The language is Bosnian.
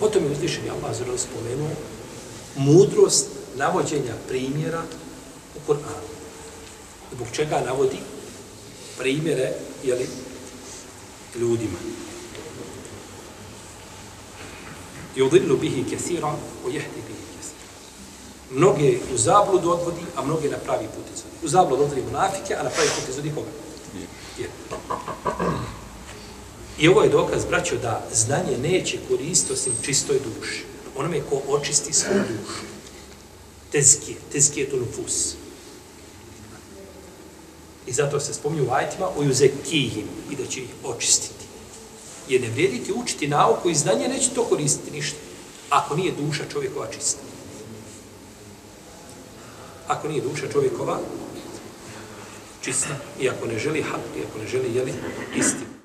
Potom je uzvišen je Allah zrlo spomenuo mudrost navođenja primjera u Koranu. Zbog čega navodi primjere jeli, ljudima. I udhillu bihi kathira, u jehdi bihi kathira. Mnoge u zabludu odvodi, a mnoge na pravi put izvodi. U zabludu odvodi monafike, a na pravi put izvodi koga? I ovo je dokaz, braćo, da znanje neće koristiti osim čistoj duši. Onome ko očisti svoju dušu. Tezkije, tezkije tu nufus. I zato se spominju u ajtima o juzekijim i da će ih očistiti. Je ne vrijediti učiti nauku i znanje neće to koristiti ništa. Ako nije duša čovjekova čista. Ako nije duša čovjekova čista. I ako ne želi hak, i ako ne želi jeli, istinu.